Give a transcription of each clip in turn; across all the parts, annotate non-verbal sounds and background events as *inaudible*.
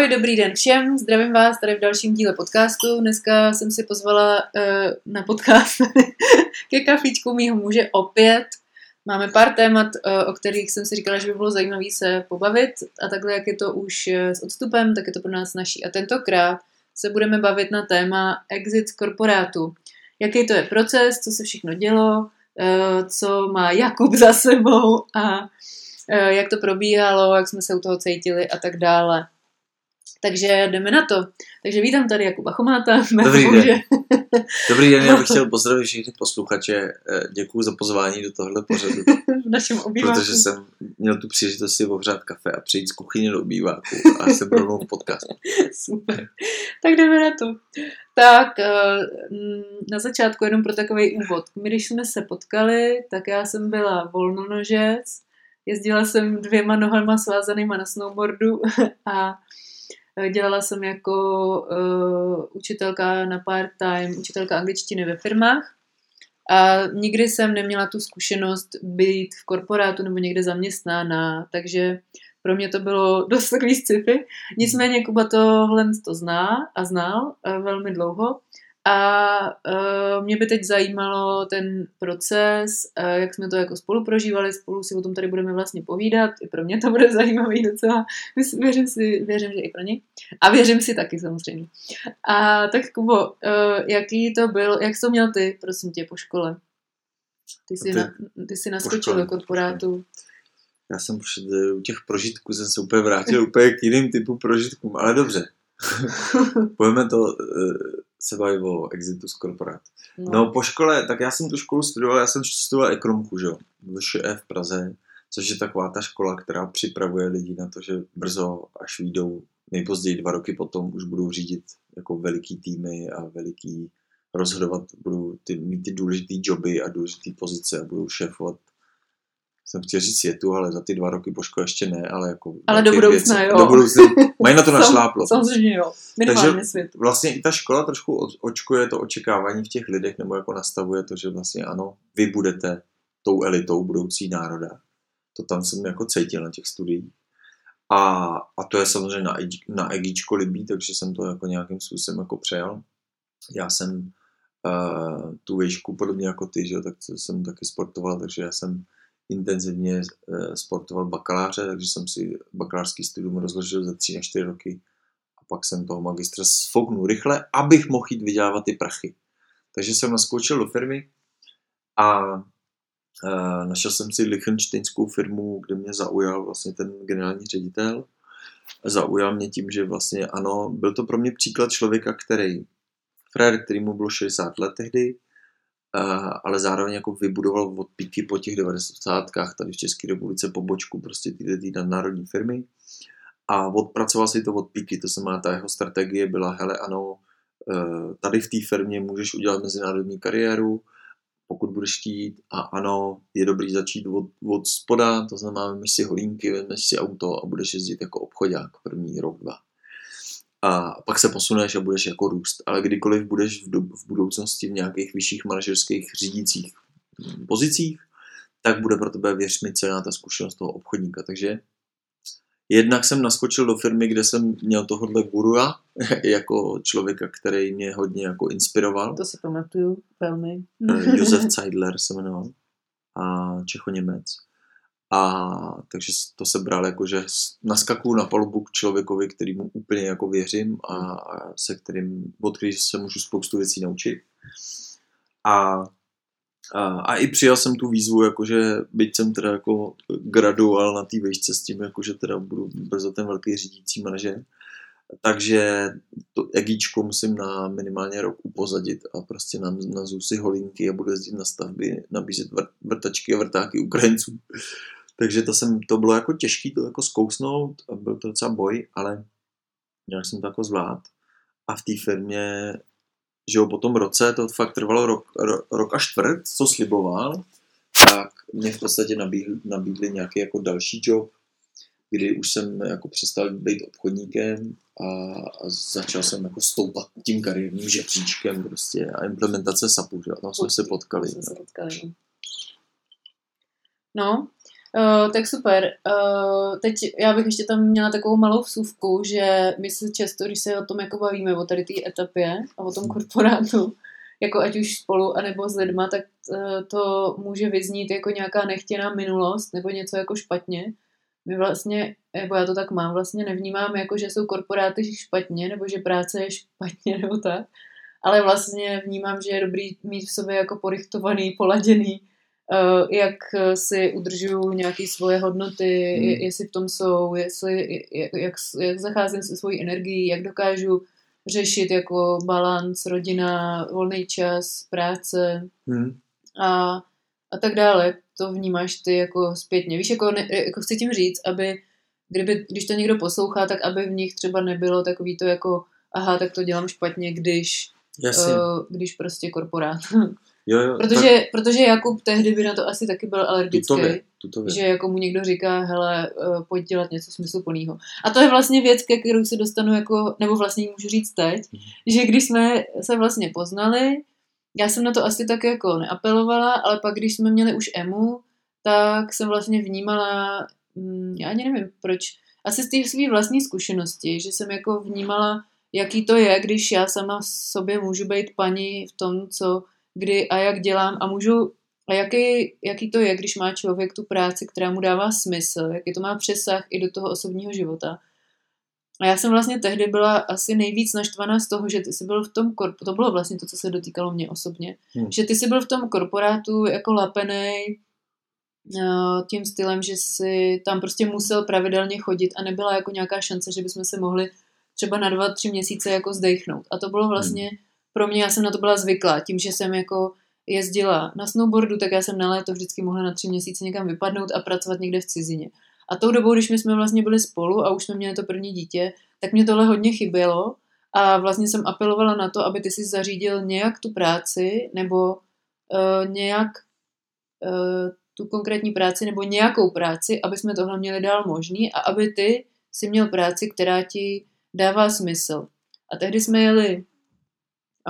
Ahoj, dobrý den všem, zdravím vás tady v dalším díle podcastu. Dneska jsem si pozvala uh, na podcast *laughs* ke kafíčku mýho muže opět. Máme pár témat, uh, o kterých jsem si říkala, že by bylo zajímavé se pobavit a takhle, jak je to už s odstupem, tak je to pro nás naší. A tentokrát se budeme bavit na téma exit z korporátu. Jaký to je proces, co se všechno dělo, uh, co má Jakub za sebou a jak to probíhalo, jak jsme se u toho cítili a tak dále. Takže jdeme na to. Takže vítám tady Jakuba Chomáta. *laughs* Dobrý den. Dobrý den, já bych *laughs* chtěl pozdravit všechny posluchače. Eh, Děkuji za pozvání do tohle pořadu. v našem obýváku. Protože jsem měl tu příležitost si ohřát kafe a přijít z kuchyně do obýváku a jsem rovnou v podcastu. *laughs* Super. Tak jdeme na to. Tak eh, na začátku jenom pro takový úvod. My, když jsme se potkali, tak já jsem byla volnonožec, jezdila jsem dvěma nohama svázanýma na snowboardu a dělala jsem jako uh, učitelka na part-time, učitelka angličtiny ve firmách a nikdy jsem neměla tu zkušenost být v korporátu nebo někde zaměstnána, takže pro mě to bylo *laughs* dost takový sci-fi. Nicméně Kuba tohle to zná a znal uh, velmi dlouho a uh, mě by teď zajímalo ten proces, uh, jak jsme to jako spolu prožívali, spolu si o tom tady budeme vlastně povídat. I pro mě to bude *laughs* zajímavý docela. Věřím, si, věřím, že i pro ně. A věřím si taky samozřejmě. A tak Kubo, uh, jaký to byl, jak jsi to měl ty, prosím tě, po škole? Ty jsi, ty, na, ty jsi naskočil do korporátu. Já jsem u těch prožitků jsem se úplně vrátil úplně k jiným typu prožitkům, ale dobře. *laughs* Pojďme to se baví o exitu z korporátu. No. no. po škole, tak já jsem tu školu studoval, já jsem studoval ekonomku, že jo, v v Praze, což je taková ta škola, která připravuje lidi na to, že brzo, až vyjdou nejpozději dva roky potom, už budou řídit jako veliký týmy a veliký rozhodovat, budou ty, mít ty důležitý joby a důležité pozice a budou šéfovat jsem chtěl říct světu, ale za ty dva roky po škole ještě ne, ale jako... Ale do budoucna, věci, jo. Do budoucna, mají na to *laughs* našláplo. Samozřejmě jo, minimálně Takže světu. vlastně i ta škola trošku očkuje to očekávání v těch lidech, nebo jako nastavuje to, že vlastně ano, vy budete tou elitou budoucí národa. To tam jsem jako cítil na těch studiích. A, a to je samozřejmě na, na egíčko libí, takže jsem to jako nějakým způsobem jako přejal. Já jsem uh, tu výšku podobně jako ty, že tak jsem taky sportoval, takže já jsem intenzivně eh, sportoval bakaláře, takže jsem si bakalářský studium rozložil za 3 na 4 roky a pak jsem toho magistra sfouknul rychle, abych mohl jít vydělávat ty prachy. Takže jsem naskočil do firmy a uh, našel jsem si Lichtensteinskou firmu, kde mě zaujal vlastně ten generální ředitel. Zaujal mě tím, že vlastně ano, byl to pro mě příklad člověka, který, frajer, který mu bylo 60 let tehdy, ale zároveň jako vybudoval od píky po těch 90. tady v České republice pobočku prostě této národní firmy a odpracoval si to od píky, to znamená ta jeho strategie byla, hele ano, e, tady v té firmě můžeš udělat mezinárodní kariéru, pokud budeš chtít a ano, je dobrý začít od, od spoda, to znamená, vezmeš si holínky, vezmeš si auto a budeš jezdit jako obchodák první rok, dva a pak se posuneš a budeš jako růst. Ale kdykoliv budeš v, do, v budoucnosti v nějakých vyšších manažerských řídících pozicích, tak bude pro tebe, věř mi, celá ta zkušenost toho obchodníka. Takže jednak jsem naskočil do firmy, kde jsem měl tohohle gurua, *laughs* jako člověka, který mě hodně jako inspiroval. To si pamatuju velmi. Eh, Josef *laughs* Zeidler se jmenoval a Čecho-Němec. A takže to se bral jako, že naskakuju na palubu k člověkovi, který mu úplně jako věřím a, a se kterým, od kterým se můžu spoustu věcí naučit. A, a, a i přijal jsem tu výzvu, jakože byť jsem teda jako gradual na té výšce s tím, jakože teda budu brzo ten velký řídící manažer, takže to egíčko musím na minimálně rok upozadit a prostě na, na si holinky a budu jezdit na stavby, nabízet vrtačky a vrtáky Ukrajinců. Takže to, jsem, to bylo jako těžké to jako zkousnout, a byl to docela boj, ale nějak jsem to jako zvlád. A v té firmě, že jo, po tom roce, to fakt trvalo rok, ro, rok a čtvrt, co sliboval, tak mě v podstatě nabídli, nabídli nějaký jako další job, kdy už jsem jako přestal být obchodníkem a, a začal jsem jako stoupat tím kariérním žebříčkem prostě a implementace SAPu, že? tam jsme se potkali. Jsme se potkali. No, Uh, tak super. Uh, teď já bych ještě tam měla takovou malou vsuvku, že my se často, když se o tom jako bavíme, o tady té etapě a o tom korporátu, jako ať už spolu, anebo s lidma, tak uh, to může vyznít jako nějaká nechtěná minulost nebo něco jako špatně. My vlastně, nebo já to tak mám, vlastně nevnímám jako, že jsou korporáty špatně, nebo že práce je špatně, *laughs* nebo tak. Ale vlastně vnímám, že je dobrý mít v sobě jako porychtovaný, poladěný, jak si udržují nějaké svoje hodnoty, hmm. jestli v tom jsou, jestli, jak, jak, jak zacházím se svojí energií, jak dokážu řešit jako balans, rodina, volný čas, práce hmm. a, a tak dále. To vnímáš ty jako zpětně. Víš, jako, ne, jako chci tím říct, aby kdyby, když to někdo poslouchá, tak aby v nich třeba nebylo takový to jako aha, tak to dělám špatně, když, uh, když prostě korporát. *laughs* Jo, jo, protože, tak... protože Jakub tehdy by na to asi taky byl alergický. Tuto že jako mu někdo říká, hele, uh, pojď dělat něco smysluplného. A to je vlastně věc, ke kterou se dostanu jako, nebo vlastně můžu říct teď, mm. že když jsme se vlastně poznali, já jsem na to asi tak jako neapelovala, ale pak když jsme měli už EMU, tak jsem vlastně vnímala, hm, já ani nevím proč, asi z té své vlastní zkušenosti, že jsem jako vnímala, jaký to je, když já sama sobě můžu být paní v tom, co kdy a jak dělám a můžu a jaký, jaký to je, když má člověk tu práci, která mu dává smysl, jaký to má přesah i do toho osobního života. A já jsem vlastně tehdy byla asi nejvíc naštvaná z toho, že ty jsi byl v tom korporátu, to bylo vlastně to, co se dotýkalo mě osobně, hmm. že ty jsi byl v tom korporátu jako lapenej tím stylem, že si tam prostě musel pravidelně chodit a nebyla jako nějaká šance, že bychom se mohli třeba na dva, tři měsíce jako zdechnout. A to bylo vlastně hmm pro mě, já jsem na to byla zvyklá, tím, že jsem jako jezdila na snowboardu, tak já jsem na léto vždycky mohla na tři měsíce někam vypadnout a pracovat někde v cizině. A tou dobou, když my jsme vlastně byli spolu a už jsme měli to první dítě, tak mě tohle hodně chybělo a vlastně jsem apelovala na to, aby ty si zařídil nějak tu práci nebo uh, nějak uh, tu konkrétní práci nebo nějakou práci, aby jsme tohle měli dál možný a aby ty si měl práci, která ti dává smysl. A tehdy jsme jeli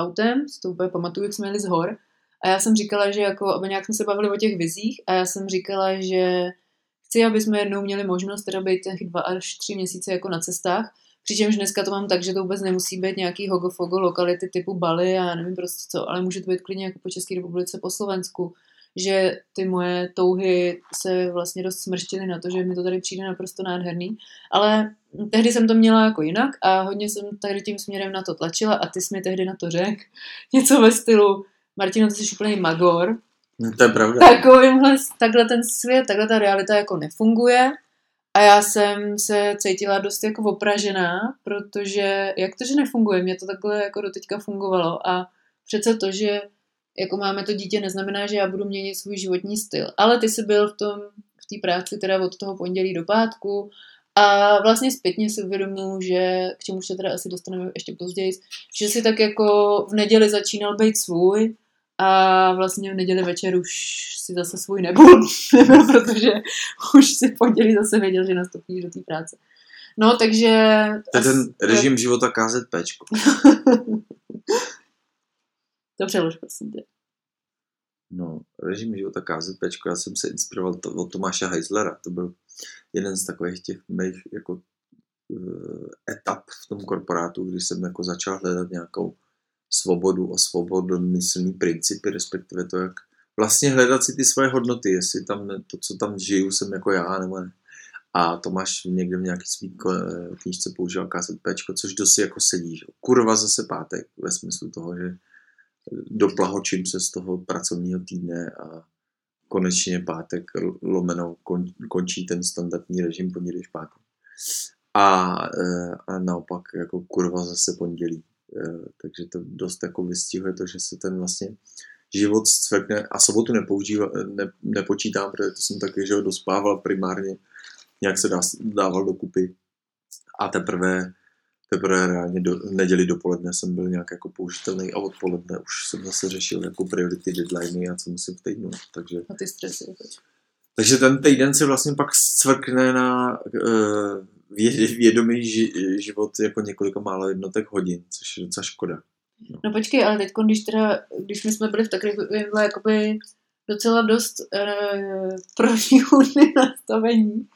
autem, si to úplně pamatuju, jak jsme jeli z hor, a já jsem říkala, že jako, aby nějak jsme se bavili o těch vizích a já jsem říkala, že chci, aby jsme jednou měli možnost teda být těch dva až tři měsíce jako na cestách, přičemž dneska to mám tak, že to vůbec nemusí být nějaký hogofogo lokality typu Bali a nevím prostě co, ale může to být klidně jako po České republice, po Slovensku, že ty moje touhy se vlastně dost smrštily na to, že mi to tady přijde naprosto nádherný. Ale tehdy jsem to měla jako jinak a hodně jsem tady tím směrem na to tlačila a ty jsi mi tehdy na to řekl *laughs* něco ve stylu Martino, ty jsi úplný magor. No, to je pravda. Takovýmhle, takhle ten svět, takhle ta realita jako nefunguje. A já jsem se cítila dost jako opražená, protože jak to, že nefunguje, mě to takhle jako doteďka fungovalo a přece to, že jako máme to dítě, neznamená, že já budu měnit svůj životní styl. Ale ty jsi byl v tom, v té práci teda od toho pondělí do pátku a vlastně zpětně si uvědomuji, že k čemu se teda asi dostaneme ještě později, že si tak jako v neděli začínal být svůj a vlastně v neděli večer už si zase svůj nebyl, *laughs* nebyl protože už si v pondělí zase věděl, že nastoupíš do té práce. No, takže... To je ten režim života KZPčko. *laughs* To přelož, prosím tě. No, režim života KZP, já jsem se inspiroval to, od Tomáše Heislera, to byl jeden z takových těch mých jako uh, etap v tom korporátu, kdy jsem jako začal hledat nějakou svobodu a svobodomyslný principy, respektive to, jak vlastně hledat si ty svoje hodnoty, jestli tam to, co tam žiju, jsem jako já, nebo ne. A Tomáš někde v nějaký svý knížce používal KZP, což dost jako sedí. Kurva zase pátek, ve smyslu toho, že doplahočím se z toho pracovního týdne a konečně pátek lomeno kon, končí ten standardní režim pondělí pátek. A, e, a naopak jako kurva zase pondělí. E, takže to dost jako vystihuje to, že se ten vlastně život zcvekne a sobotu nepoužívá, ne, nepočítám, protože to jsem taky, že ho dospával primárně, nějak se dá, dával dokupy a teprve teprve reálně do, neděli dopoledne jsem byl nějak jako použitelný a odpoledne už jsem zase řešil jako priority, deadliny a co musím v týdnu. Takže, a ty stresy. Takže ten týden se vlastně pak cvrkne na uh, vědomý ži, život jako několika málo jednotek hodin, což je docela škoda. No, no počkej, ale teď, když teda, když my jsme byli v takovémhle jakoby docela dost uh, protichůdné *laughs* nastavení.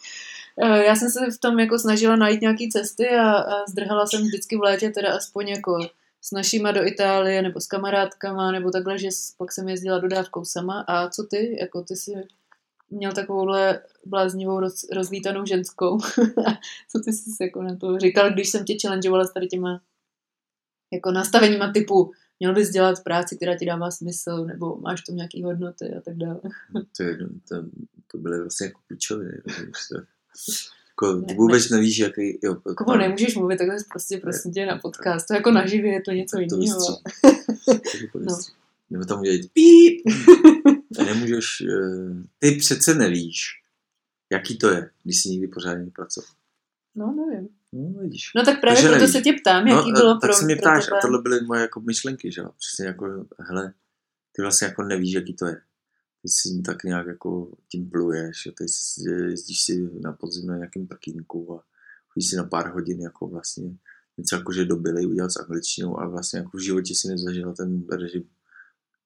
Uh, já jsem se v tom jako snažila najít nějaké cesty a, a zdrhala jsem vždycky v létě teda aspoň jako s našima do Itálie nebo s kamarádkama nebo takhle, že pak jsem jezdila dodávkou sama. A co ty? Jako ty si měl takovouhle bláznivou roz, rozlítanou ženskou. *laughs* co ty jsi jako na to říkal, když jsem tě challengeovala s tady těma jako nastaveníma typu měl bys dělat práci, která ti dává smysl, nebo máš tu nějaký hodnoty a tak dále. to, to, to byly vlastně jako pičoviny. Jako, ty vůbec ne, nevíš, jaký... Jo, Kubo, tam... nemůžeš mluvit takhle prostě prosím tě na podcast. To jako naživě je to něco jiného. *laughs* no. Nebo tam udělat píp. A nemůžeš... Eh, ty přece nevíš, jaký to je, když jsi nikdy pořádně pracoval. No, nevím. No, vidíš. No tak právě proto se tě ptám, jaký no, bylo tak pro Tak se mě ptáš a tohle byly moje jako myšlenky, že jo. Přesně jako, hele, ty vlastně jako nevíš, jaký to je. Si tak nějak jako tím pluješ, jo. ty jezdíš si na podzim na nějakém parkínku a chodíš si na pár hodin jako vlastně něco jako, že dobili udělat s angličtinou a vlastně jako v životě si nezažila ten režim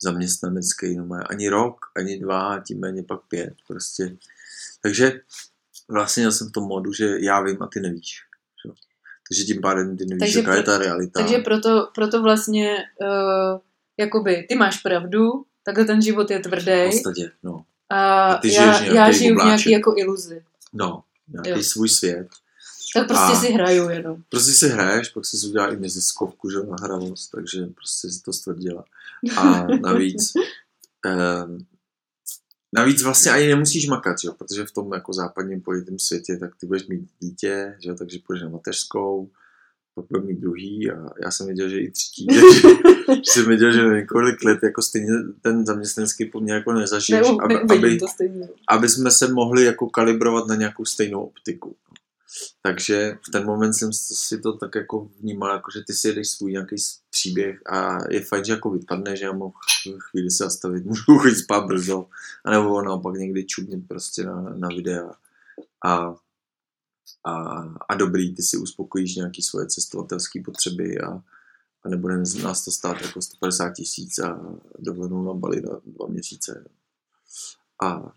zaměstnanecký, no má ani rok, ani dva, tím méně pak pět, prostě. Takže vlastně jsem v tom modu, že já vím a ty nevíš. Že? Takže tím pádem ty nevíš, takže jaká je ta realita. Takže proto, proto vlastně uh, jakoby ty máš pravdu, takhle ten život je tvrdý. V podstatě, no. A, a ty já, já žiju v nějaký jako iluzi. No, nějaký jo. svůj svět. Tak prostě a si hraju jenom. Prostě si hraješ, pak si udělá i neziskovku, že na hravost, takže prostě si to stvrdila. A *laughs* navíc um, Navíc vlastně ani nemusíš makat, jo, protože v tom jako západním pojetém světě, tak ty budeš mít dítě, že, takže půjdeš na mateřskou, pak mít druhý a já jsem věděl, že i třetí, *laughs* že, že jsem věděl, že několik let jako stejně ten zaměstnanský poměr jako nezažiješ, ne, aby, aby, aby jsme se mohli jako kalibrovat na nějakou stejnou optiku. Takže v ten moment jsem si to tak jako vnímal, jako že ty si jedeš svůj nějaký příběh a je fajn, že jako vypadne, že já mohu chvíli se zastavit, *laughs* můžu chodit spát brzo, anebo naopak někdy čudnit prostě na, na videa. A, a, a dobrý, ty si uspokojíš nějaké svoje cestovatelské potřeby a, a nebude nás to stát jako 150 tisíc a dovolenou na Bali na dva měsíce. A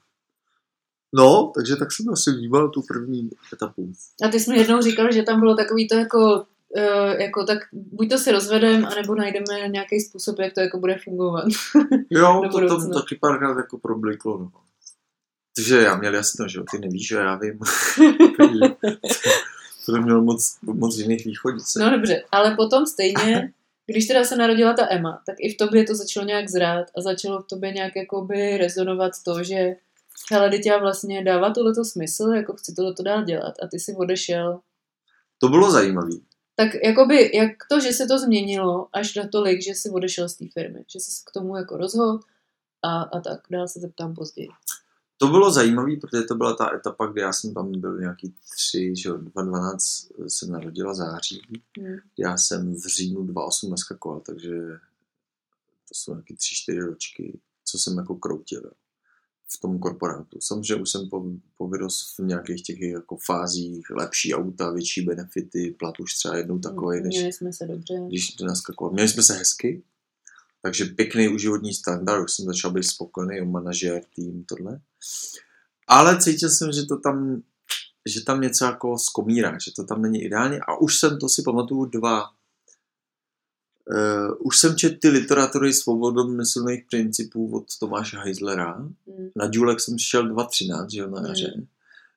No, takže tak jsem asi vnímal tu první etapu. A ty jsi mi jednou říkal, že tam bylo takový to jako, uh, jako tak buď to si rozvedeme, anebo najdeme nějaký způsob, jak to jako bude fungovat. Jo, *laughs* to tam taky párkrát jako probliklo, no. Takže já měl jasno, že jo, ty nevíš, že já vím. *laughs* to měl moc, moc jiných východic. No dobře, ale potom stejně, když teda se narodila ta Emma, tak i v tobě to začalo nějak zrát a začalo v tobě nějak jakoby rezonovat to, že hele, teď já vlastně dává tohleto smysl, jako chci tohleto dál dělat a ty si odešel. To bylo zajímavé. Tak jakoby, jak to, že se to změnilo až na tolik, že si odešel z té firmy, že jsi se k tomu jako rozhodl a, a tak, dál se zeptám později. To bylo zajímavé, protože to byla ta etapa, kdy já jsem tam byl nějaký tři, že 2012 jsem narodila září. Hmm. Já jsem v říjnu 2008 naskakoval, takže to jsou nějaký tři, čtyři ročky, co jsem jako kroutil v tom korporátu. Samozřejmě už jsem po, povyrost v nějakých těch jako fázích, lepší auta, větší benefity, plat už třeba jednou takový, než, Měli jsme se dobře. Když naskakoval. Měli jsme se hezky, takže pěkný uživotní standard, už jsem začal být spokojený, manažer, tým, tohle. Ale cítil jsem, že to tam, že tam něco jako skomírá, že to tam není ideálně a už jsem to si pamatuju dva Uh, už jsem četl ty literatury svobodomyslných principů od Tomáše Heislera. Mm. Na Důlek jsem šel 2.13, že jo, na jaře. Mm.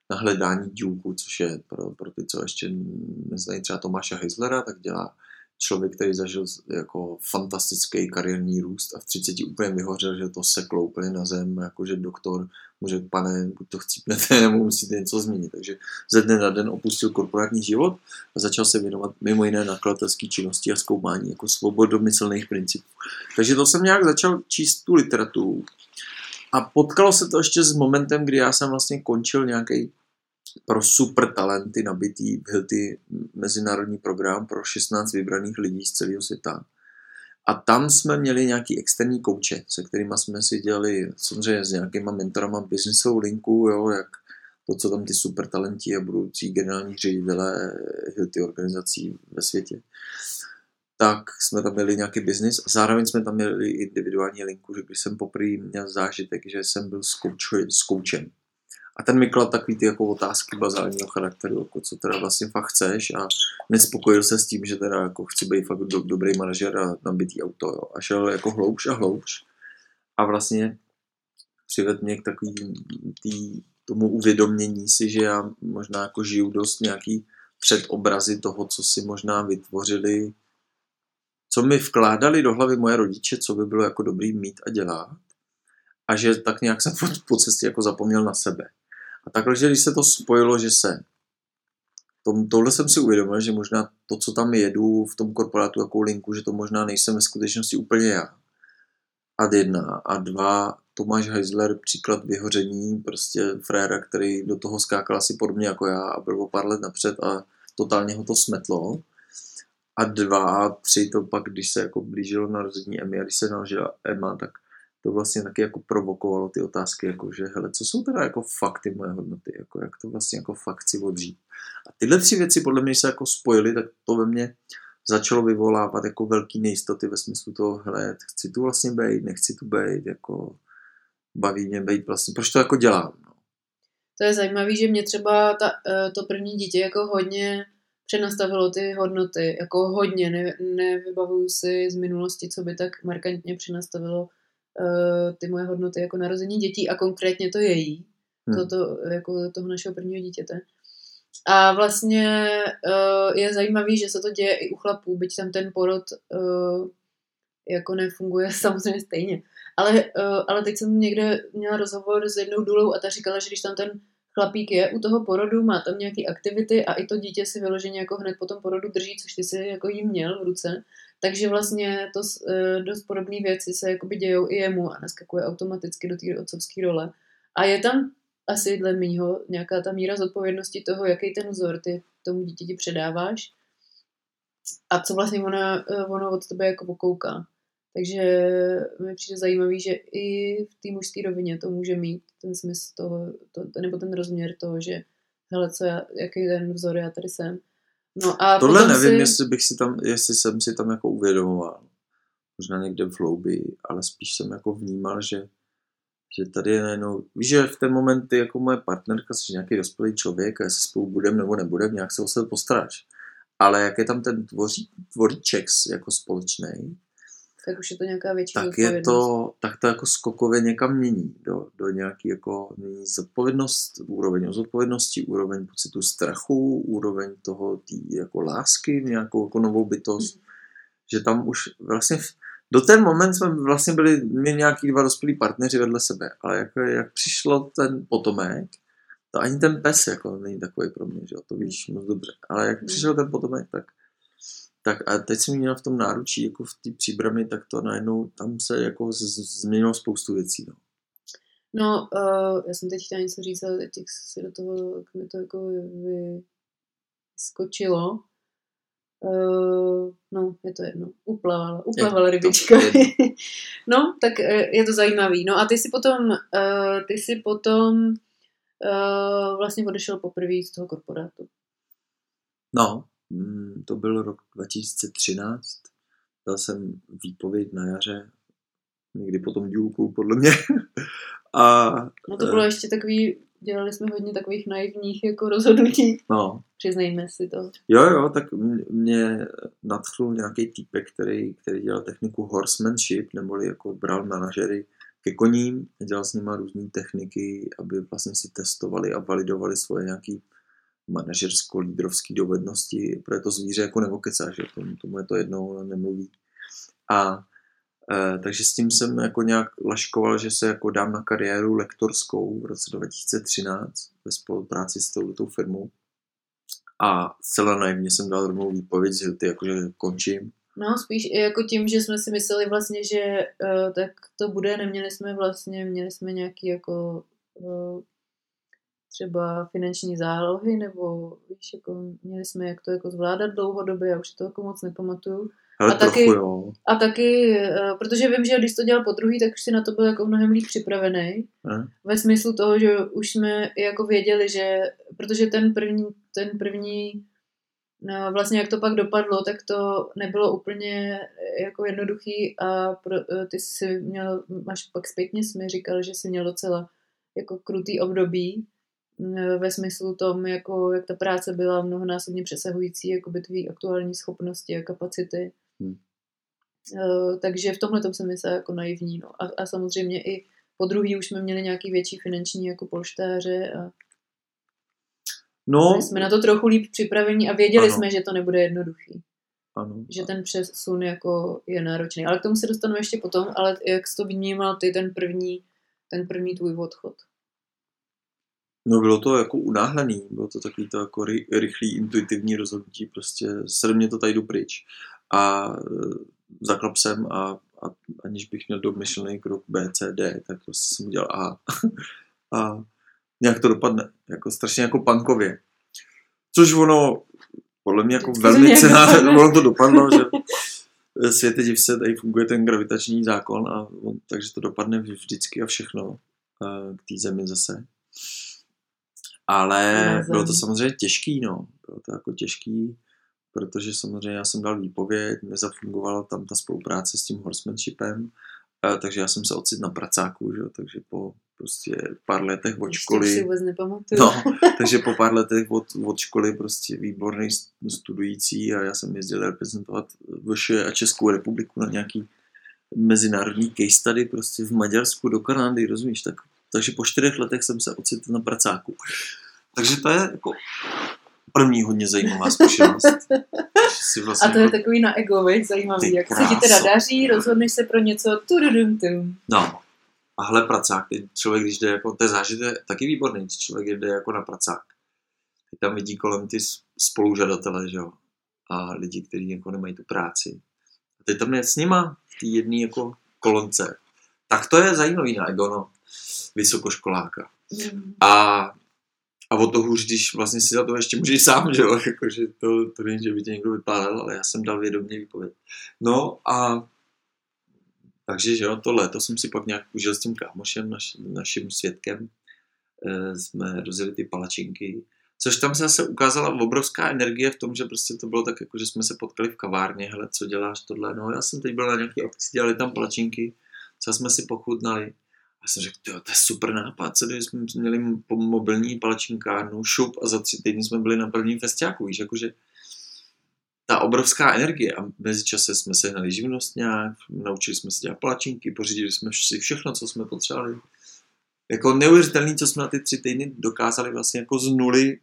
Na hledání důlku, což je pro, pro ty, co ještě neznají třeba Tomáše Heislera, tak dělá člověk, který zažil jako fantastický kariérní růst a v 30 úplně vyhořel, že to seklo úplně na zem, jakože doktor mu řekl, pane, buď to chcípnete, *laughs* nebo musíte něco změnit. Takže ze dne na den opustil korporátní život a začal se věnovat mimo jiné nakladatelské činnosti a zkoumání jako svobodomyslných principů. Takže to jsem nějak začal číst tu literaturu. A potkalo se to ještě s momentem, kdy já jsem vlastně končil nějaký pro super talenty nabitý Hilty mezinárodní program pro 16 vybraných lidí z celého světa. A tam jsme měli nějaký externí kouče, se kterými jsme si dělali samozřejmě s nějakýma mentorama businessovou linku, jo, jak to, co tam ty super talenti a budoucí generální ředitele Hilty organizací ve světě tak jsme tam měli nějaký biznis a zároveň jsme tam měli individuální linku, že když jsem poprvé měl zážitek, že jsem byl s, s koučem. A ten mi kladl takový ty jako otázky bazálního charakteru, jako co teda vlastně fakt chceš a nespokojil se s tím, že teda jako chci být fakt do, dobrý manažer a nabitý auto, jo. A šel jako hloubš a hloubš. A vlastně přived mě k takový tý, tomu uvědomění si, že já možná jako žiju dost nějaký předobrazy toho, co si možná vytvořili, co mi vkládali do hlavy moje rodiče, co by bylo jako dobrý mít a dělat. A že tak nějak jsem *laughs* po cestě jako zapomněl na sebe. A takhle, že když se to spojilo, že se tom, tohle jsem si uvědomil, že možná to, co tam jedu v tom korporátu, jakou linku, že to možná nejsem ve skutečnosti úplně já. A jedna. A dva, Tomáš Heisler, příklad vyhoření, prostě fréra, který do toho skákal asi podobně jako já a byl o pár let napřed a totálně ho to smetlo. A dva, tři, to pak, když se jako blížilo narození Emmy a když se narodila Emma, tak to vlastně taky jako provokovalo ty otázky, jako že hele, co jsou teda jako fakty moje hodnoty, jako jak to vlastně jako fakt chci odžít. A tyhle tři věci podle mě se jako spojily, tak to ve mně začalo vyvolávat jako velký nejistoty ve smyslu toho, hele, chci tu vlastně být, nechci tu být, jako baví mě být vlastně, proč to jako dělám. No. To je zajímavé, že mě třeba ta, eh, to první dítě jako hodně přenastavilo ty hodnoty, jako hodně, ne, nevybavuju si z minulosti, co by tak markantně přenastavilo ty moje hodnoty jako narození dětí a konkrétně to její, hmm. toto, jako toho našeho prvního dítěte. A vlastně uh, je zajímavý, že se to děje i u chlapů, byť tam ten porod uh, jako nefunguje *laughs* samozřejmě stejně. Ale, uh, ale teď jsem někde měla rozhovor s jednou důlou a ta říkala, že když tam ten chlapík je u toho porodu, má tam nějaké aktivity a i to dítě si vyloženě jako hned po tom porodu drží, což ty si jako jim měl v ruce. Takže vlastně to uh, dost podobné věci se jakoby dějou i jemu a naskakuje automaticky do té otcovské role. A je tam asi dle mýho nějaká ta míra zodpovědnosti toho, jaký ten vzor ty tomu dítěti předáváš a co vlastně ona, eh, ono od tebe jako pokouká. Takže mi přijde zajímavý, že i v té mužské rovině to může mít ten smysl toho, to, nebo ten rozměr toho, že hele, co já, jaký ten vzor já tady jsem. No a Tohle nevím, si... jestli bych si tam, jestli jsem si tam jako uvědomoval. Možná někde v hloubi, ale spíš jsem jako vnímal, že, že tady je najednou, víš, že v ten moment ty jako moje partnerka, jsi nějaký dospělý člověk a jestli spolu budem nebo nebudem, nějak se o sebe postaráš. Ale jak je tam ten tvoří, tvoríček jako společný, tak už je to nějaká větší tak je to, tak to jako skokově někam mění do, do nějaký jako mění zodpovědnost, úroveň zodpovědnosti, úroveň pocitu strachu, úroveň toho tý jako lásky, nějakou jako novou bytost, mm. že tam už vlastně do ten moment jsme vlastně byli my nějaký dva dospělí partneři vedle sebe, ale jak, jak přišlo ten potomek, to ani ten pes jako není takový pro mě, že to víš moc dobře, ale jak mm. přišel ten potomek, tak tak a teď jsem měl v tom náručí, jako v té příbrami, tak to najednou, tam se jako z- změnilo spoustu věcí. No, no uh, já jsem teď chtěla něco říct, ale teď si do toho, jak mi to jako vyskočilo. Uh, no, je to jedno. Uplavala, uplavala rybička. *laughs* no, tak uh, je to zajímavý. No a ty si potom, uh, ty si potom uh, vlastně odešel poprvé z toho korporátu. No, to byl rok 2013. Dal jsem výpověď na jaře, někdy potom dílku, podle mě. *laughs* A, no to bylo uh, ještě takový, dělali jsme hodně takových naivních jako rozhodnutí. No. Přiznejme si to. Jo, jo, tak mě nadchl nějaký týpek, který, který dělal techniku horsemanship, neboli jako bral manažery ke koním, dělal s nimi různé techniky, aby vlastně si testovali a validovali svoje nějaký manažersko-lídrovské dovednosti, protože to zvíře jako nevokecá, že tomu, tomu je to jedno, ale nemluví. A e, takže s tím jsem jako nějak laškoval, že se jako dám na kariéru lektorskou v roce 2013 ve spolupráci s touto firmou. A zcela naivně jsem dal rovnou výpověď z Hilty, jakože končím. No, spíš jako tím, že jsme si mysleli vlastně, že uh, tak to bude, neměli jsme vlastně, měli jsme nějaký jako uh, třeba finanční zálohy, nebo víš, jako měli jsme jak to jako zvládat dlouhodobě, já už to jako moc nepamatuju. Ale a, taky, jo. a taky, eh, protože vím, že když to dělal po druhý, tak už si na to byl jako mnohem líp připravený. Hmm. Ve smyslu toho, že už jsme jako věděli, že, protože ten první, ten první No, vlastně jak to pak dopadlo, tak to nebylo úplně jako jednoduchý a pro, ty si měl, máš pak zpětně jsi mi říkal, že jsi měl docela jako krutý období, ve smyslu tom, jako, jak ta práce byla mnohonásobně přesahující jako by tvý aktuální schopnosti a kapacity. Hmm. Uh, takže v tomhle tom jsem myslela jako naivní. No. A, a samozřejmě i po druhý už jsme měli nějaký větší finanční jako polštáře a no, jsme na to trochu líp připravení a věděli ano. jsme, že to nebude jednoduchý. Ano. Že ten přesun jako je náročný. Ale k tomu se dostanu ještě potom, ale jak jsi to vnímal ty ten první, ten první tvůj odchod? No bylo to jako unáhlený, bylo to takový to jako ry, rychlý, intuitivní rozhodnutí, prostě sedm mě to tady jdu pryč. A e, zaklap jsem a, a aniž bych měl domyšlený krok B, C, D, tak prostě jsem udělal A. *laughs* a nějak to dopadne, jako strašně jako pankově. Což ono, podle mě jako velmi cená, *laughs* ono to dopadlo, že světe div se, tady funguje ten gravitační zákon a on, takže to dopadne vždycky a všechno e, k té zemi zase. Ale bylo to samozřejmě těžký, no. Bylo to jako těžký, protože samozřejmě já jsem dal výpověď, nezafungovala tam ta spolupráce s tím horsemanshipem, takže já jsem se ocit na pracáku, že? takže po prostě pár letech od školy. Si vůbec nepamatuju. No, *laughs* takže po pár letech od, od školy prostě výborný studující a já jsem jezdil reprezentovat VŠ a Českou republiku na nějaký mezinárodní case study prostě v Maďarsku do Kanady, rozumíš, tak takže po čtyřech letech jsem se ocitl na pracáku. Takže to je jako první hodně zajímavá zkušenost. *laughs* vlastně a to je jako... takový na ego, veď, zajímavý. Jak se ti teda daří, rozhodneš se pro něco, tududum tum. No, a hle pracák, teď člověk, když jde jako, to je zážitek taky výborný, když člověk jde jako na pracák. Teď tam vidí kolem ty spolužadatele, že jo, a lidi, kteří jako nemají tu práci. A teď tam je s nima v té jedné jako kolonce. Tak to je zajímavý na ego, no vysokoškoláka. Mm. A, a o to hůř, když vlastně si za to ještě můžeš sám, *laughs* že jo, jakože to, to není, že by tě někdo vypálil, ale já jsem dal vědomě výpověď. No a takže, že jo, to léto jsem si pak nějak užil s tím kámošem, naš, naším svědkem, e, jsme rozjeli ty palačinky, což tam se zase ukázala obrovská energie v tom, že prostě to bylo tak, jako že jsme se potkali v kavárně, hele, co děláš tohle, no já jsem teď byl na nějaký akci, dělali tam palačinky, co jsme si pochutnali, já jsem řekl, to je super nápad, co jsme měli mobilní palačinkárnu, šup a za tři týdny jsme byli na prvním festiáku, víš, jakože ta obrovská energie a mezi čase jsme se hnali živnost nějak, naučili jsme se dělat palačinky, pořídili jsme si všechno, co jsme potřebovali. Jako neuvěřitelný, co jsme na ty tři týdny dokázali vlastně jako z nuly,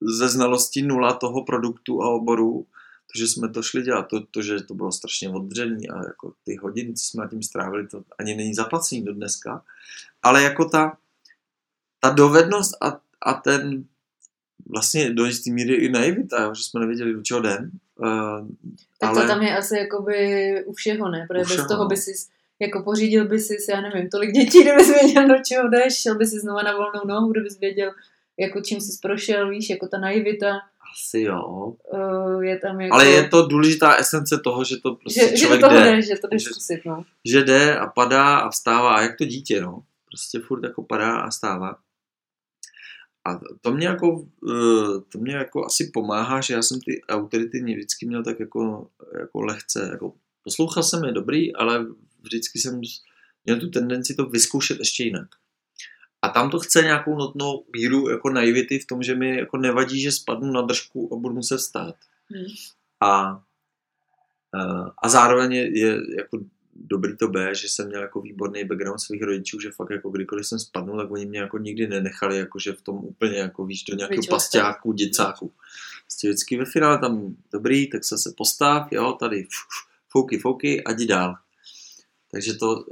ze znalosti nula toho produktu a oboru, to, že jsme to šli dělat, to, to že to bylo strašně odřený a jako ty hodiny, co jsme na tím strávili, to ani není zaplacený do dneska, ale jako ta, ta dovednost a, a ten vlastně do jistý míry i naivita, že jsme nevěděli, do čeho den. Uh, tak ale... to tam je asi jakoby u všeho, ne? Protože u všeho. bez toho by si jako pořídil by si, já nevím, tolik dětí, kdybys věděl, do čeho jdeš, šel by si znova na volnou nohu, kdybys věděl, jako čím jsi prošel, víš, jako ta naivita. Asi jo. Uh, je tam jako... Ale je to důležitá esence toho, že to prostě že, člověk že to jde, jde. Že to jde zkusit, no. Že jde a padá a vstává a jak to dítě, no. Prostě furt jako padá a stává. A to mě jako, eh, to mě jako asi pomáhá, že já jsem ty autority mě vždycky měl tak jako, jako lehce, jako poslouchal jsem je dobrý, ale vždycky jsem měl tu tendenci to vyzkoušet ještě jinak. A tam to chce nějakou notnou míru jako naivity v tom, že mi jako nevadí, že spadnu na držku a budu muset stát. Hmm. A, a zároveň je, je jako dobrý to B, že jsem měl jako výborný background svých rodičů, že fakt jako kdykoliv jsem spadnul, tak oni mě jako nikdy nenechali, jakože v tom úplně jako víš, do nějakého pasťáku, děcáku. Prostě vždycky ve finále tam dobrý, tak se se postav, jo, tady fouky, fouky a jdi dál. Takže to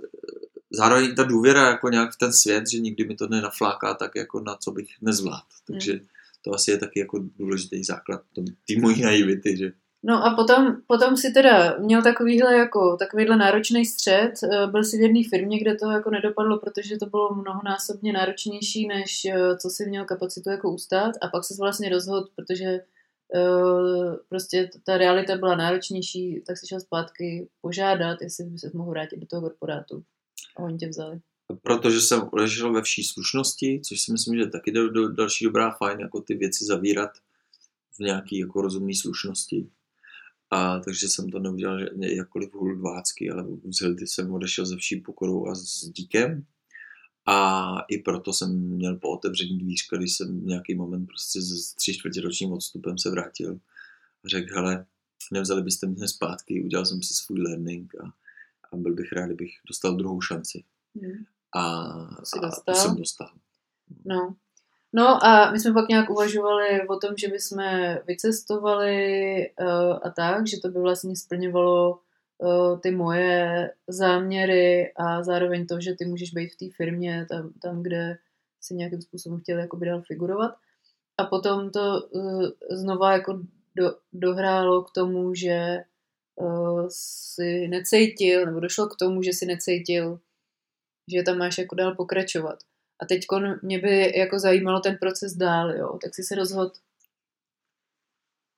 zároveň ta důvěra jako nějak v ten svět, že nikdy mi to nenafláká tak jako na co bych nezvládl. Takže hmm. to asi je taky jako důležitý základ té mojí naivity, že No a potom, potom si teda měl takovýhle jako, takovýhle náročný střed, eh, byl si v jedné firmě, kde to jako nedopadlo, protože to bylo mnohonásobně náročnější, než eh, co si měl kapacitu jako ustát a pak se vlastně rozhodl, protože uh, prostě ta realita byla náročnější, tak si šel zpátky požádat, jestli by se mohl vrátit do toho korporátu. Oni tě vzali. Protože jsem odešel ve vší slušnosti, což si myslím, že taky do, další dobrá fajn, jako ty věci zavírat v nějaký jako rozumné slušnosti. A takže jsem to neudělal že- jakkoliv huldvácky, ale vzhledem jsem odešel ze vší pokorou a s díkem. A i proto jsem měl po otevření dvířka, když jsem nějaký moment prostě s tři čtvrtě ročním odstupem se vrátil a řekl, hele, nevzali byste mě zpátky, udělal jsem si svůj learning a, a byl bych rád, kdybych dostal druhou šanci. Hmm. A, a dostal? to jsem dostal. No. No a my jsme pak nějak uvažovali o tom, že bychom vycestovali uh, a tak, že to by vlastně splňovalo uh, ty moje záměry a zároveň to, že ty můžeš být v té firmě tam, tam, kde si nějakým způsobem chtěl jakoby dál figurovat. A potom to uh, znova jako do, dohrálo k tomu, že si necítil, nebo došlo k tomu, že si necítil, že tam máš jako dál pokračovat. A teď mě by jako zajímalo ten proces dál, jo. Tak si se rozhod,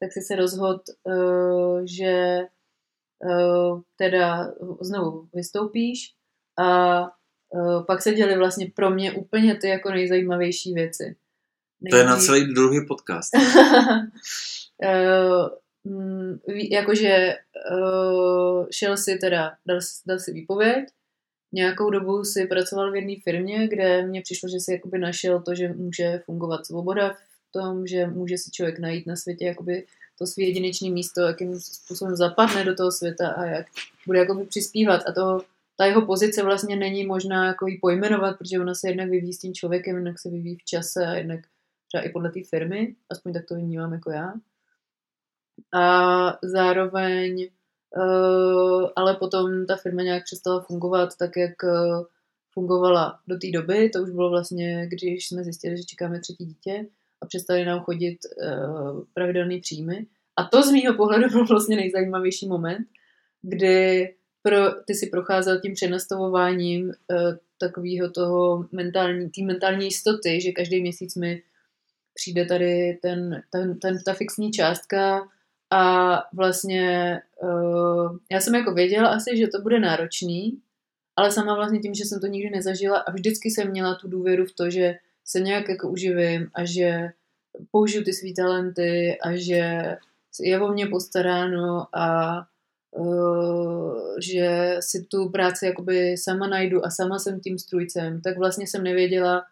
tak si se rozhod, uh, že uh, teda znovu vystoupíš a pak se děly vlastně pro mě úplně ty jako nejzajímavější věci. To je na celý druhý podcast. *laughs* mm, jakože uh, šel si teda, dal, dal si výpověď, nějakou dobu si pracoval v jedné firmě, kde mně přišlo, že si jakoby našel to, že může fungovat svoboda v tom, že může si člověk najít na světě jakoby to svý jedinečné místo, jakým způsobem zapadne do toho světa a jak bude jakoby přispívat. A to, ta jeho pozice vlastně není možná jako jí pojmenovat, protože ona se jednak vyvíjí s tím člověkem, jednak se vyvíjí v čase a jednak třeba i podle té firmy, aspoň tak to vnímám jako já. A zároveň Uh, ale potom ta firma nějak přestala fungovat tak, jak uh, fungovala do té doby. To už bylo vlastně, když jsme zjistili, že čekáme třetí dítě a přestali nám chodit uh, pravidelné příjmy. A to z mýho pohledu *laughs* byl vlastně nejzajímavější moment, kdy pro, ty si procházel tím přenastavováním takového toho mentální, tý mentální jistoty, že každý měsíc mi přijde tady ten, ten, ten, ta fixní částka, a vlastně uh, já jsem jako věděla asi, že to bude náročný, ale sama vlastně tím, že jsem to nikdy nezažila a vždycky jsem měla tu důvěru v to, že se nějak jako uživím a že použiju ty svý talenty a že je o mě postaráno a uh, že si tu práci jakoby sama najdu a sama jsem tím strujcem, tak vlastně jsem nevěděla,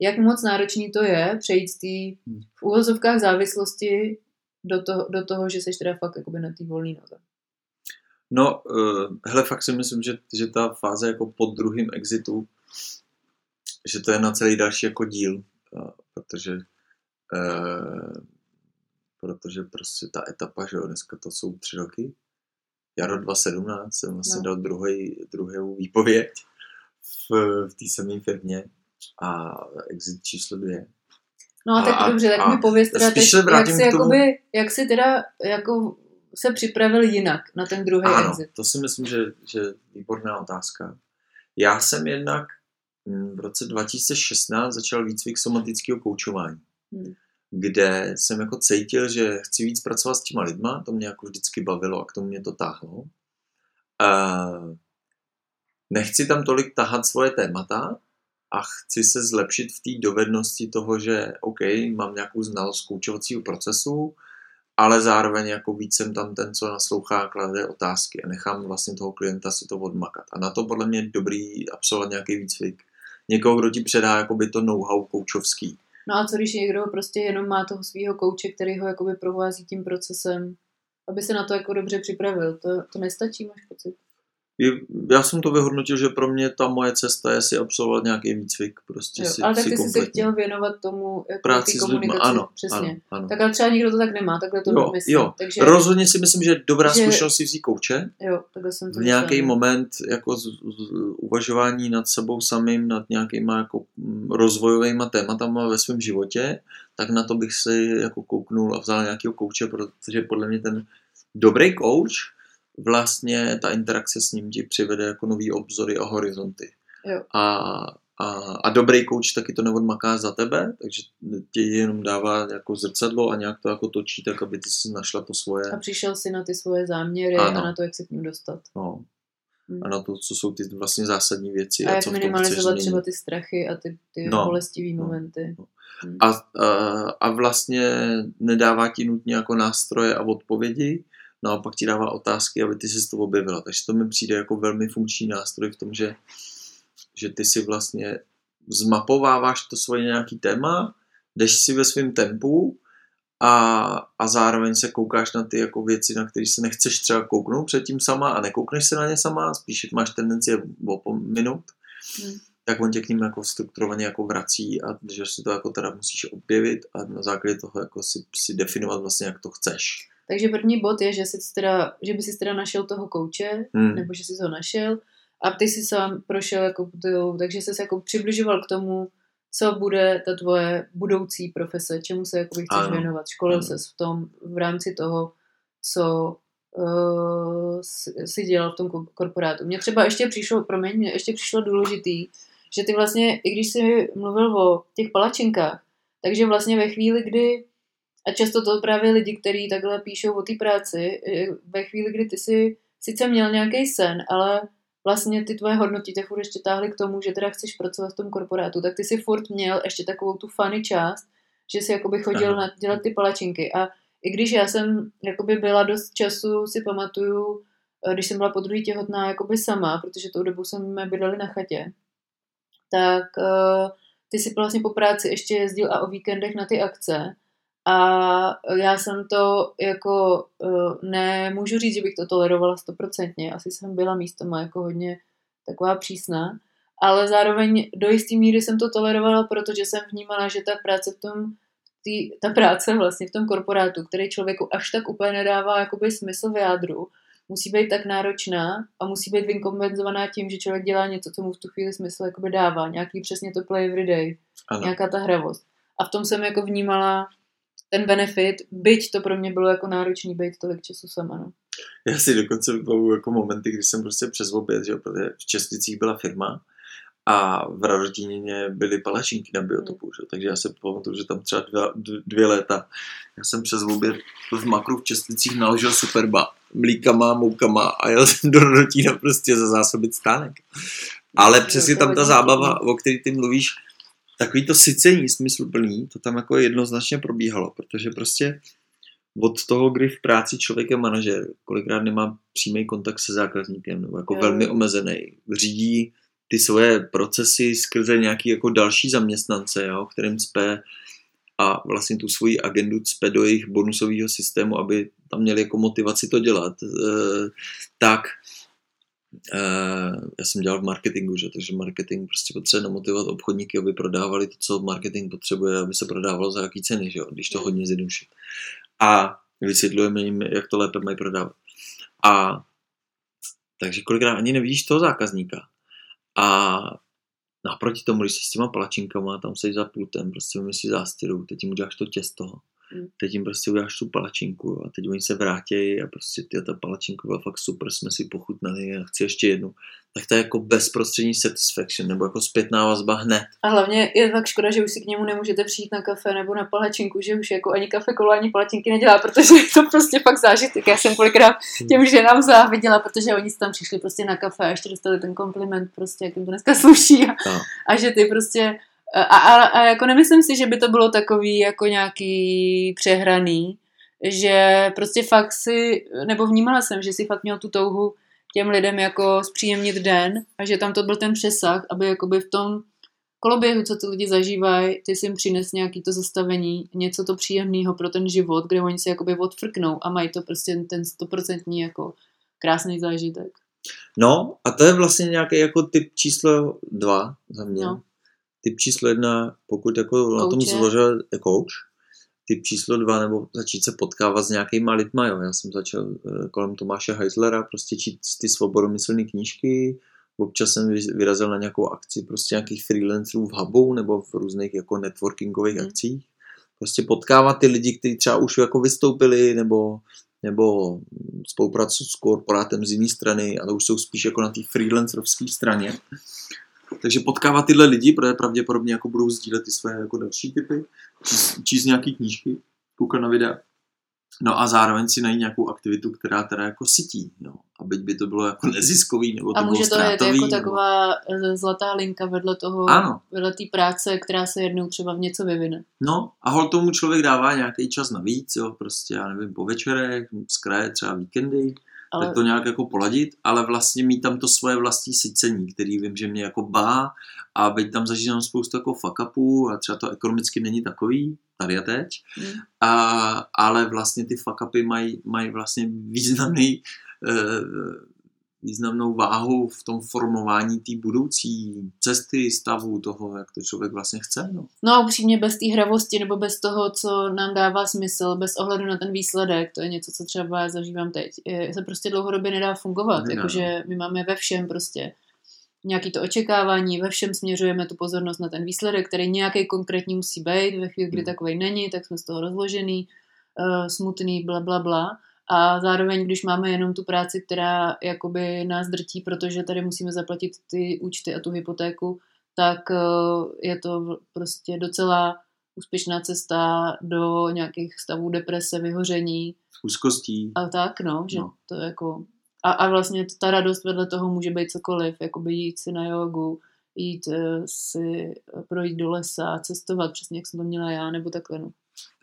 jak moc náročný to je přejít z té v úvozovkách závislosti do toho, do toho že jsi teda fakt jakoby na té volné noze. No, uh, hele, fakt si myslím, že, že ta fáze jako pod druhým exitu, že to je na celý další jako díl, uh, protože uh, protože prostě ta etapa, že jo, dneska to jsou tři roky, jaro 2017 jsem vlastně no. dal druhý, druhou výpověď v, v té samé firmě a exit číslo dvě. No a tak a, dobře, tak a mi pověz teda teď, jak si, jakoby, jak si teda jako se připravil jinak na ten druhý ano, exit? to si myslím, že, že výborná otázka. Já jsem jednak v roce 2016 začal výcvik somatického koučování, hmm. kde jsem jako cítil, že chci víc pracovat s těma lidma, to mě jako vždycky bavilo a k tomu mě to táhlo. Uh, nechci tam tolik tahat svoje témata, a chci se zlepšit v té dovednosti toho, že OK, mám nějakou znalost koučovacího procesu, ale zároveň jako víc jsem tam ten, co naslouchá klade otázky a nechám vlastně toho klienta si to odmakat. A na to podle mě je dobrý absolvovat nějaký výcvik. Někoho, kdo ti předá jakoby to know-how koučovský. No a co když někdo prostě jenom má toho svého kouče, který ho jakoby provází tím procesem, aby se na to jako dobře připravil. To, to nestačí, máš pocit? Já jsem to vyhodnotil, že pro mě ta moje cesta je si absolvovat nějaký výcvik. Prostě jo, si, ale tak si ty jsi se chtěl věnovat tomu jako práci s lidmi, ano, přesně. Ano, ano. Tak ale třeba někdo to tak nemá, takhle to jo, myslím. Jo. Takže, Rozhodně si myslím, že dobrá že, zkušenost si vzít kouče. Jo, takhle jsem to v nějaký myslím. moment jako z, z, uvažování nad sebou samým, nad nějakýma jako rozvojovými tématama ve svém životě, tak na to bych si jako kouknul a vzal nějakého kouče, protože podle mě ten dobrý kouč vlastně ta interakce s ním ti přivede jako nový obzory a horizonty. Jo. A, a, a dobrý coach taky to neodmaká za tebe, takže ti jenom dává jako zrcadlo a nějak to jako točí tak, aby ty si našla to svoje. A přišel si na ty svoje záměry ano. a na to, jak se k ním dostat. No. Hmm. a na to, co jsou ty vlastně zásadní věci A a, jak co minimalizovat třeba ty strachy a ty, ty No, bolestivý no, momenty. no. Hmm. A, a, a vlastně nedává ti nutně jako nástroje a odpovědi, no a pak ti dává otázky, aby ty si to objevila. Takže to mi přijde jako velmi funkční nástroj v tom, že, že ty si vlastně zmapováváš to svoje nějaký téma, jdeš si ve svém tempu a, a zároveň se koukáš na ty jako věci, na které se nechceš třeba kouknout předtím sama a nekoukneš se na ně sama, spíš máš tendenci je opominout, Hmm. tak on tě k ním jako strukturovaně jako vrací a že si to jako teda musíš objevit a na základě toho jako si, si definovat vlastně, jak to chceš. Takže první bod je, že, jsi teda, že by si teda našel toho kouče, Hmm. nebo že jsi ho našel a ty si sám prošel jako takže jsi se jako přibližoval k tomu, co bude ta tvoje budoucí profese, čemu se jakoby chceš Ano. věnovat. Školil ses v tom, v rámci toho, co uh, si, dělal v tom ko- korporátu. Mně třeba ještě přišlo, promiň, mně ještě přišlo důležitý, že ty vlastně, i když jsi mluvil o těch palačinkách, takže vlastně ve chvíli, kdy a často to právě lidi, kteří takhle píšou o té práci, eh, ve chvíli, kdy ty si sice měl nějaký sen, ale vlastně ty tvoje hodnoty tě furt ještě táhly k tomu, že teda chceš pracovat v tom korporátu, tak ty si furt měl ještě takovou tu funny část, že si jakoby chodil na, dělat ty palačinky. A i když já jsem jakoby byla dost času, si pamatuju, eh, když jsem byla po druhý těhotná jakoby sama, protože tou dobu jsme bydleli na chatě, tak uh, ty si vlastně po práci ještě jezdil a o víkendech na ty akce a já jsem to jako, uh, nemůžu říct, že bych to tolerovala stoprocentně, asi jsem byla místoma jako hodně taková přísná, ale zároveň do jisté míry jsem to tolerovala, protože jsem vnímala, že ta práce v tom, tý, ta práce vlastně v tom korporátu, který člověku až tak úplně nedává jakoby smysl v jádru, musí být tak náročná a musí být vykompenzovaná tím, že člověk dělá něco, co mu v tu chvíli smysl jakoby dává. Nějaký přesně to play every day, Ano. nějaká ta hravost. A v tom jsem jako vnímala ten benefit, byť to pro mě bylo jako náročný být tolik času sama. No. Já si dokonce vybavuju jako momenty, kdy jsem prostě přes oběd, že jo, protože v Česticích byla firma a v Rarotíně byly palačinky na biotopu, že? takže já se pamatuju, že tam třeba dva, dvě léta, já jsem přes oběd v makru v Česticích naložil superba, mlíkama, moukama a jel *laughs* jsem do Rarotína prostě za zásobit stánek. Ale přesně tam ta zábava, o který ty mluvíš, takový to sycení smysluplný, to tam jako jednoznačně probíhalo, protože prostě od toho, kdy v práci člověk je manažer, kolikrát nemá přímý kontakt se zákazníkem, nebo jako Jo. velmi omezený, řídí ty svoje procesy skrze nějaký jako další zaměstnance, jo, kterým cpe a vlastně tu svoji agendu cpe do jejich bonusového systému, aby tam měli jako motivaci to dělat, eh, tak já jsem dělal v marketingu, že? takže marketing prostě potřebuje namotivovat obchodníky, aby prodávali to, co marketing potřebuje, aby se prodávalo za jaký ceny, že? když to Mm. hodně zjednodušit. A vysvětlujeme jim, jak to lépe mají prodávat. A takže kolikrát ani nevidíš toho zákazníka. A naproti tomu, když jsi s těma palačinkama, tam jsi za pultem, prostě vymyslíš zástěru, teď jim uděláš to těsto. Teď jim prostě uděláš tu palačinku a teď oni se vrátí a prostě ty, ta palačinka byla fakt super, jsme si pochutnali a chci ještě jednu. Tak to je jako bezprostřední satisfaction, nebo jako zpětná vazba hned. A hlavně je tak škoda, že už si k němu nemůžete přijít na kafe nebo na palačinku, že už jako ani kafe kolo, ani palačinky nedělá, protože je to prostě fakt zážitek. Já jsem kolikrát těm ženám záviděla, protože oni tam přišli prostě na kafe a ještě dostali ten kompliment, prostě jak jim to dneska sluší a, a že ty prostě a, a, a jako nemyslím si, že by to bylo takový jako nějaký přehraný, že prostě fakt si, nebo vnímala jsem, že si fakt měl tu touhu těm lidem jako zpříjemnit den a že tam to byl ten přesah, aby jakoby v tom koloběhu, co ty lidi zažívají, ty si jim přines nějaký to zastavení, něco to příjemného pro ten život, kde oni si jakoby odfrknou a mají to prostě ten stoprocentní jako krásný zážitek. No a to je vlastně nějaký jako typ číslo dva za mě. No. Typ číslo jedna, pokud jako na tom Kouče. zložil je coach, typ číslo dva, nebo začít se potkávat s nějakýma lidma, jo. Já jsem začal eh, kolem Tomáše Heislera prostě číst ty svobodomyslné knížky, občas jsem vy- vyrazil na nějakou akci prostě nějakých freelancerů v hubu nebo v různých jako networkingových Hmm. akcích. Prostě potkávat ty lidi, kteří třeba už jako vystoupili nebo nebo spolupracují s korporátem z jiné strany, ale už jsou spíš jako na té freelancerovské straně. Takže potkávat tyhle lidi, protože pravděpodobně jako budou sdílet ty své jako další typy, číst, číst nějaký knížky, koukat na videa No a zároveň si najít nějakou aktivitu, která teda jako sytí, jo. A byť by to bylo jako neziskový, nebo to A může bylo to být jako nebo... taková eh, zlatá linka vedle toho, Ano. vedle té práce, která se jednou třeba v něco vyvine. No a hol tomu člověk dává nějaký čas navíc, jo, prostě já nevím, po večerech, z kraje třeba víkendy, Ale tak to nějak jako poladit, ale vlastně mít tam to svoje vlastní sycení, který vím, že mě jako bá a byť tam zažívám spoustu jako fuck upů a třeba to ekonomicky není takový, tady a teď, hm, a, ale vlastně ty fuck upy mají, mají vlastně významný, eh, významnou váhu v tom formování té budoucí cesty, stavu toho, jak to člověk vlastně chce. No. No a upřímně bez té hravosti nebo bez toho, co nám dává smysl, bez ohledu na ten výsledek, to je něco, co třeba já zažívám teď, je- se prostě dlouhodobě nedá fungovat. Nedá, Jakože my máme ve všem prostě nějaký to očekávání, ve všem směřujeme tu pozornost na ten výsledek, který nějaký konkrétní musí být, ve chvíli, kdy Hmm. takový není, tak jsme z toho rozložený, uh, smutný, bla, bla, bla. A zároveň, když máme jenom tu práci, která jakoby nás drtí, protože tady musíme zaplatit ty účty a tu hypotéku, tak eh, je to prostě docela úspěšná cesta do nějakých stavů deprese, vyhoření Úzkostí. a tak, no, že No. to jako... A, a vlastně ta radost vedle toho může být cokoliv, jakoby jít si na jogu, jít eh, si projít do lesa, cestovat, přesně jak jsem to měla já, nebo takhle, no.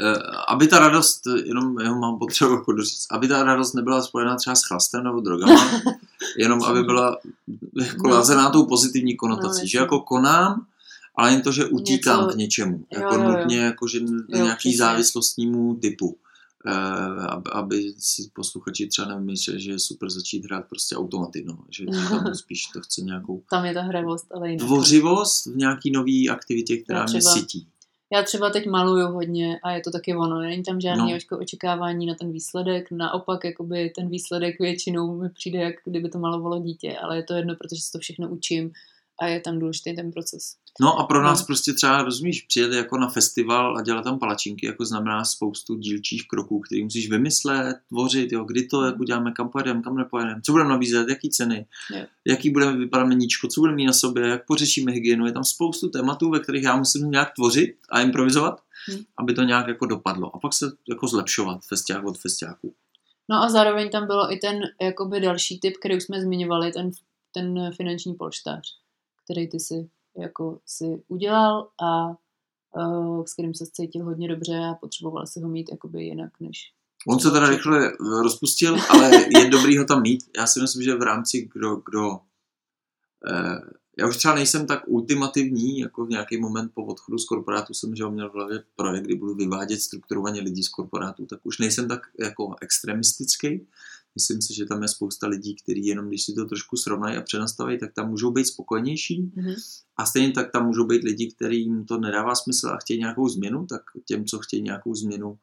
Eh, aby ta radost, jenom, jenom mám potřebu jako doříct, aby ta radost nebyla spojená třeba s chlastem nebo drogama, *laughs* jenom aby byla jako No. lazená tou pozitivní No, konotací, jasně. že jako konám, ale jen to, že utíkám Něco- k něčemu, Jo, jako jo, jo. nutně jako, že Jo, nějaký přesně. závislostnímu typu. Eh, aby, si posluchači třeba nemysleli, že je super začít hrát prostě automaty, no. že *laughs* tam spíš to chce nějakou Tam je ta hravost, ale jinak. tvořivost v nějaký nový aktivitě, která mě třeba- sytí. Já třeba teď maluju hodně a je to taky ono. Není tam žádný No. no. očekávání na ten výsledek. Naopak, jakoby ten výsledek většinou mi přijde, jak kdyby to malovalo dítě, ale je to jedno, protože se to všechno učím a je tam důležitý ten proces. No a pro nás No. prostě třeba, rozumíš, přijet jako na festival a dělat tam palačinky, jako znamená spoustu dílčích kroků, který musíš vymyslet, tvořit, jo, kdy to, jak uděláme, kam pojedeme, kam nepojedeme, co budeme nabízet, jaký ceny, Jo. jaký budeme vypadat meníčko, co budeme mít na sobě, jak pořešíme hygienu, je tam spoustu tématů, ve kterých já musím nějak tvořit a improvizovat, Hmm. aby to nějak jako dopadlo. A pak se jako zlepšovat festiák od festiáku. No a zároveň tam bylo i ten jakoby další typ, který už jsme zmiňovali, ten, ten finanční polštář, který ty si jako si udělal a uh, s kterým se cítil hodně dobře a potřeboval si ho mít jakoby jinak než On se teda rychle rozpustil, ale je dobrý ho tam mít. Já si myslím, že v rámci, kdo, kdo eh, já už třeba nejsem tak ultimativní, jako v nějaký moment po odchodu z korporátu jsem že ho měl v hlavě projekt, kdy budu vyvádět strukturovaně lidí z korporátu, tak už nejsem tak jako extremistický. Myslím si, že tam je spousta lidí, kteří jenom když si to trošku srovnají a přenastaví, tak tam můžou být spokojenější. Mhm. A stejně tak tam můžou být lidi, kterým to nedává smysl a chtějí nějakou změnu, tak těm, co chtějí nějakou změnu,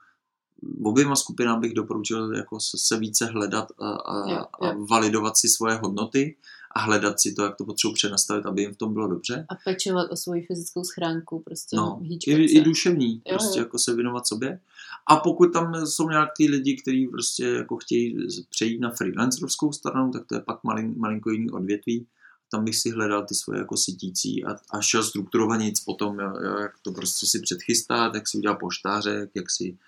oběma skupinám bych doporučil jako se více hledat a, a, Jo, a jo. validovat si svoje hodnoty a hledat si to, jak to potřebuji přenastavit, aby jim v tom bylo dobře. A pečovat o svoji fyzickou schránku, prostě No, i, i duševní, Jo, prostě jo. jako se věnovat sobě. A pokud tam jsou nějaký lidi, kteří prostě jako chtějí přejít na freelancerovskou stranu, tak to je pak malin, malinko jiný odvětví. Tam bych si hledal ty svoje jako sytící a, a šel strukturovaně nic potom, jak to prostě si předchystat, jak si udělat poštářek, jak si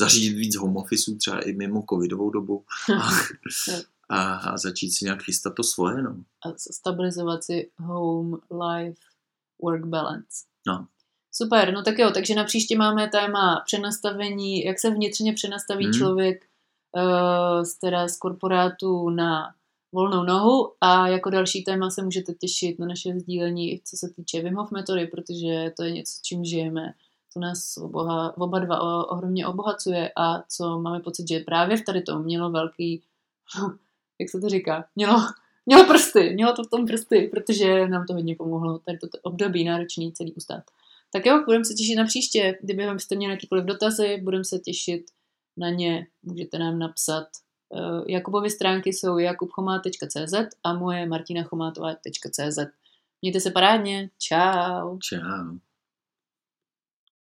zařídit víc home office, třeba i mimo covidovou dobu *laughs* *laughs* a, a, začít si nějak chystat to svoje, no. a stabilizovat si home, life, work balance. No. Super, no tak jo, takže na příště máme téma přenastavení, jak se vnitřně přenastaví Hmm. člověk uh, z, teda z korporátu na volnou nohu a jako další téma se můžete těšit na naše sdílení, co se týče Wim Hof metody, protože to je něco, čím žijeme, co nás oboha, oba dva o- ohromně obohacuje a co máme pocit, že právě v tady tom mělo velký, *laughs* jak se to říká, mělo, *laughs* mělo prsty, mělo to v tom prsty, protože nám to hodně pomohlo, tady to období náročný celý ustát. Tak jo, budeme se těšit na příště. Kdyby vám jste měli jakýkoliv dotazy, budeme se těšit na ně. Můžete nám napsat. Uh, Jakubovy stránky jsou jakubchomá.cz a moje martinachomátová.cz. Mějte se parádně. Čau. Čau.